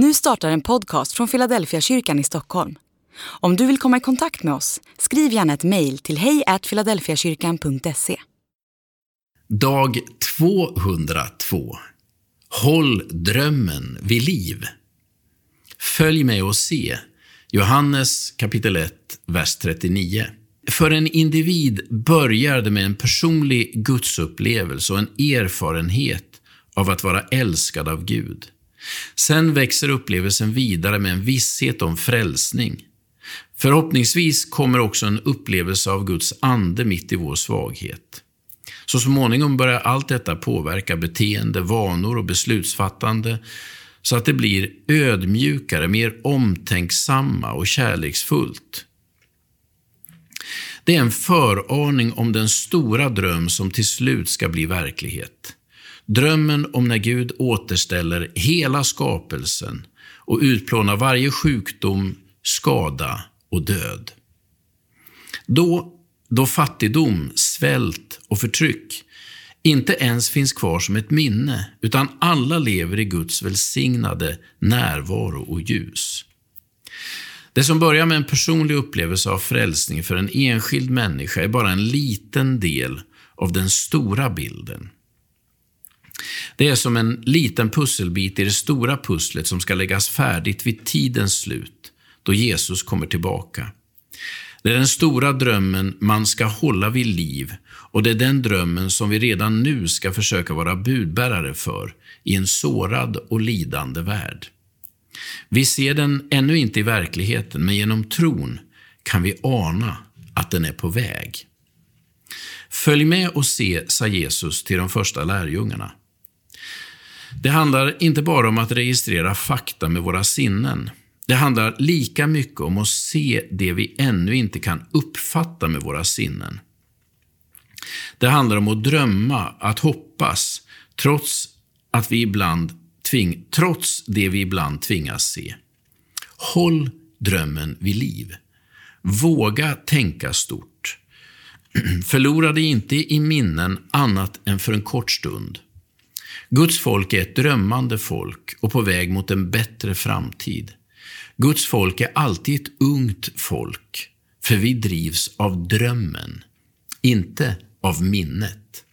Nu startar en podcast från Philadelphia kyrkan i Stockholm. Om du vill komma i kontakt med oss, skriv gärna ett mejl till hejfiladelfiakyrkan.se. Dag 202. Håll drömmen vid liv. Följ med och se. Johannes kapitel 1, vers 39. För en individ börjar det med en personlig gudsupplevelse och en erfarenhet av att vara älskad av Gud. Sen växer upplevelsen vidare med en visshet om frälsning. Förhoppningsvis kommer också en upplevelse av Guds ande mitt i vår svaghet. Så småningom börjar allt detta påverka beteende, vanor och beslutsfattande så att det blir ödmjukare, mer omtänksamma och kärleksfullt. Det är en föraning om den stora dröm som till slut ska bli verklighet. Drömmen om när Gud återställer hela skapelsen och utplånar varje sjukdom, skada och död. Då, då fattigdom, svält och förtryck inte ens finns kvar som ett minne, utan alla lever i Guds välsignade närvaro och ljus. Det som börjar med en personlig upplevelse av frälsning för en enskild människa är bara en liten del av den stora bilden. Det är som en liten pusselbit i det stora pusslet som ska läggas färdigt vid tidens slut, då Jesus kommer tillbaka. Det är den stora drömmen man ska hålla vid liv och det är den drömmen som vi redan nu ska försöka vara budbärare för i en sårad och lidande värld. Vi ser den ännu inte i verkligheten, men genom tron kan vi ana att den är på väg. Följ med och se, sa Jesus till de första lärjungarna. Det handlar inte bara om att registrera fakta med våra sinnen. Det handlar lika mycket om att se det vi ännu inte kan uppfatta med våra sinnen. Det handlar om att drömma, att hoppas, trots, att vi ibland tving, trots det vi ibland tvingas se. Håll drömmen vid liv. Våga tänka stort. Förlora dig inte i minnen annat än för en kort stund. Guds folk är ett drömmande folk och på väg mot en bättre framtid. Guds folk är alltid ett ungt folk, för vi drivs av drömmen, inte av minnet.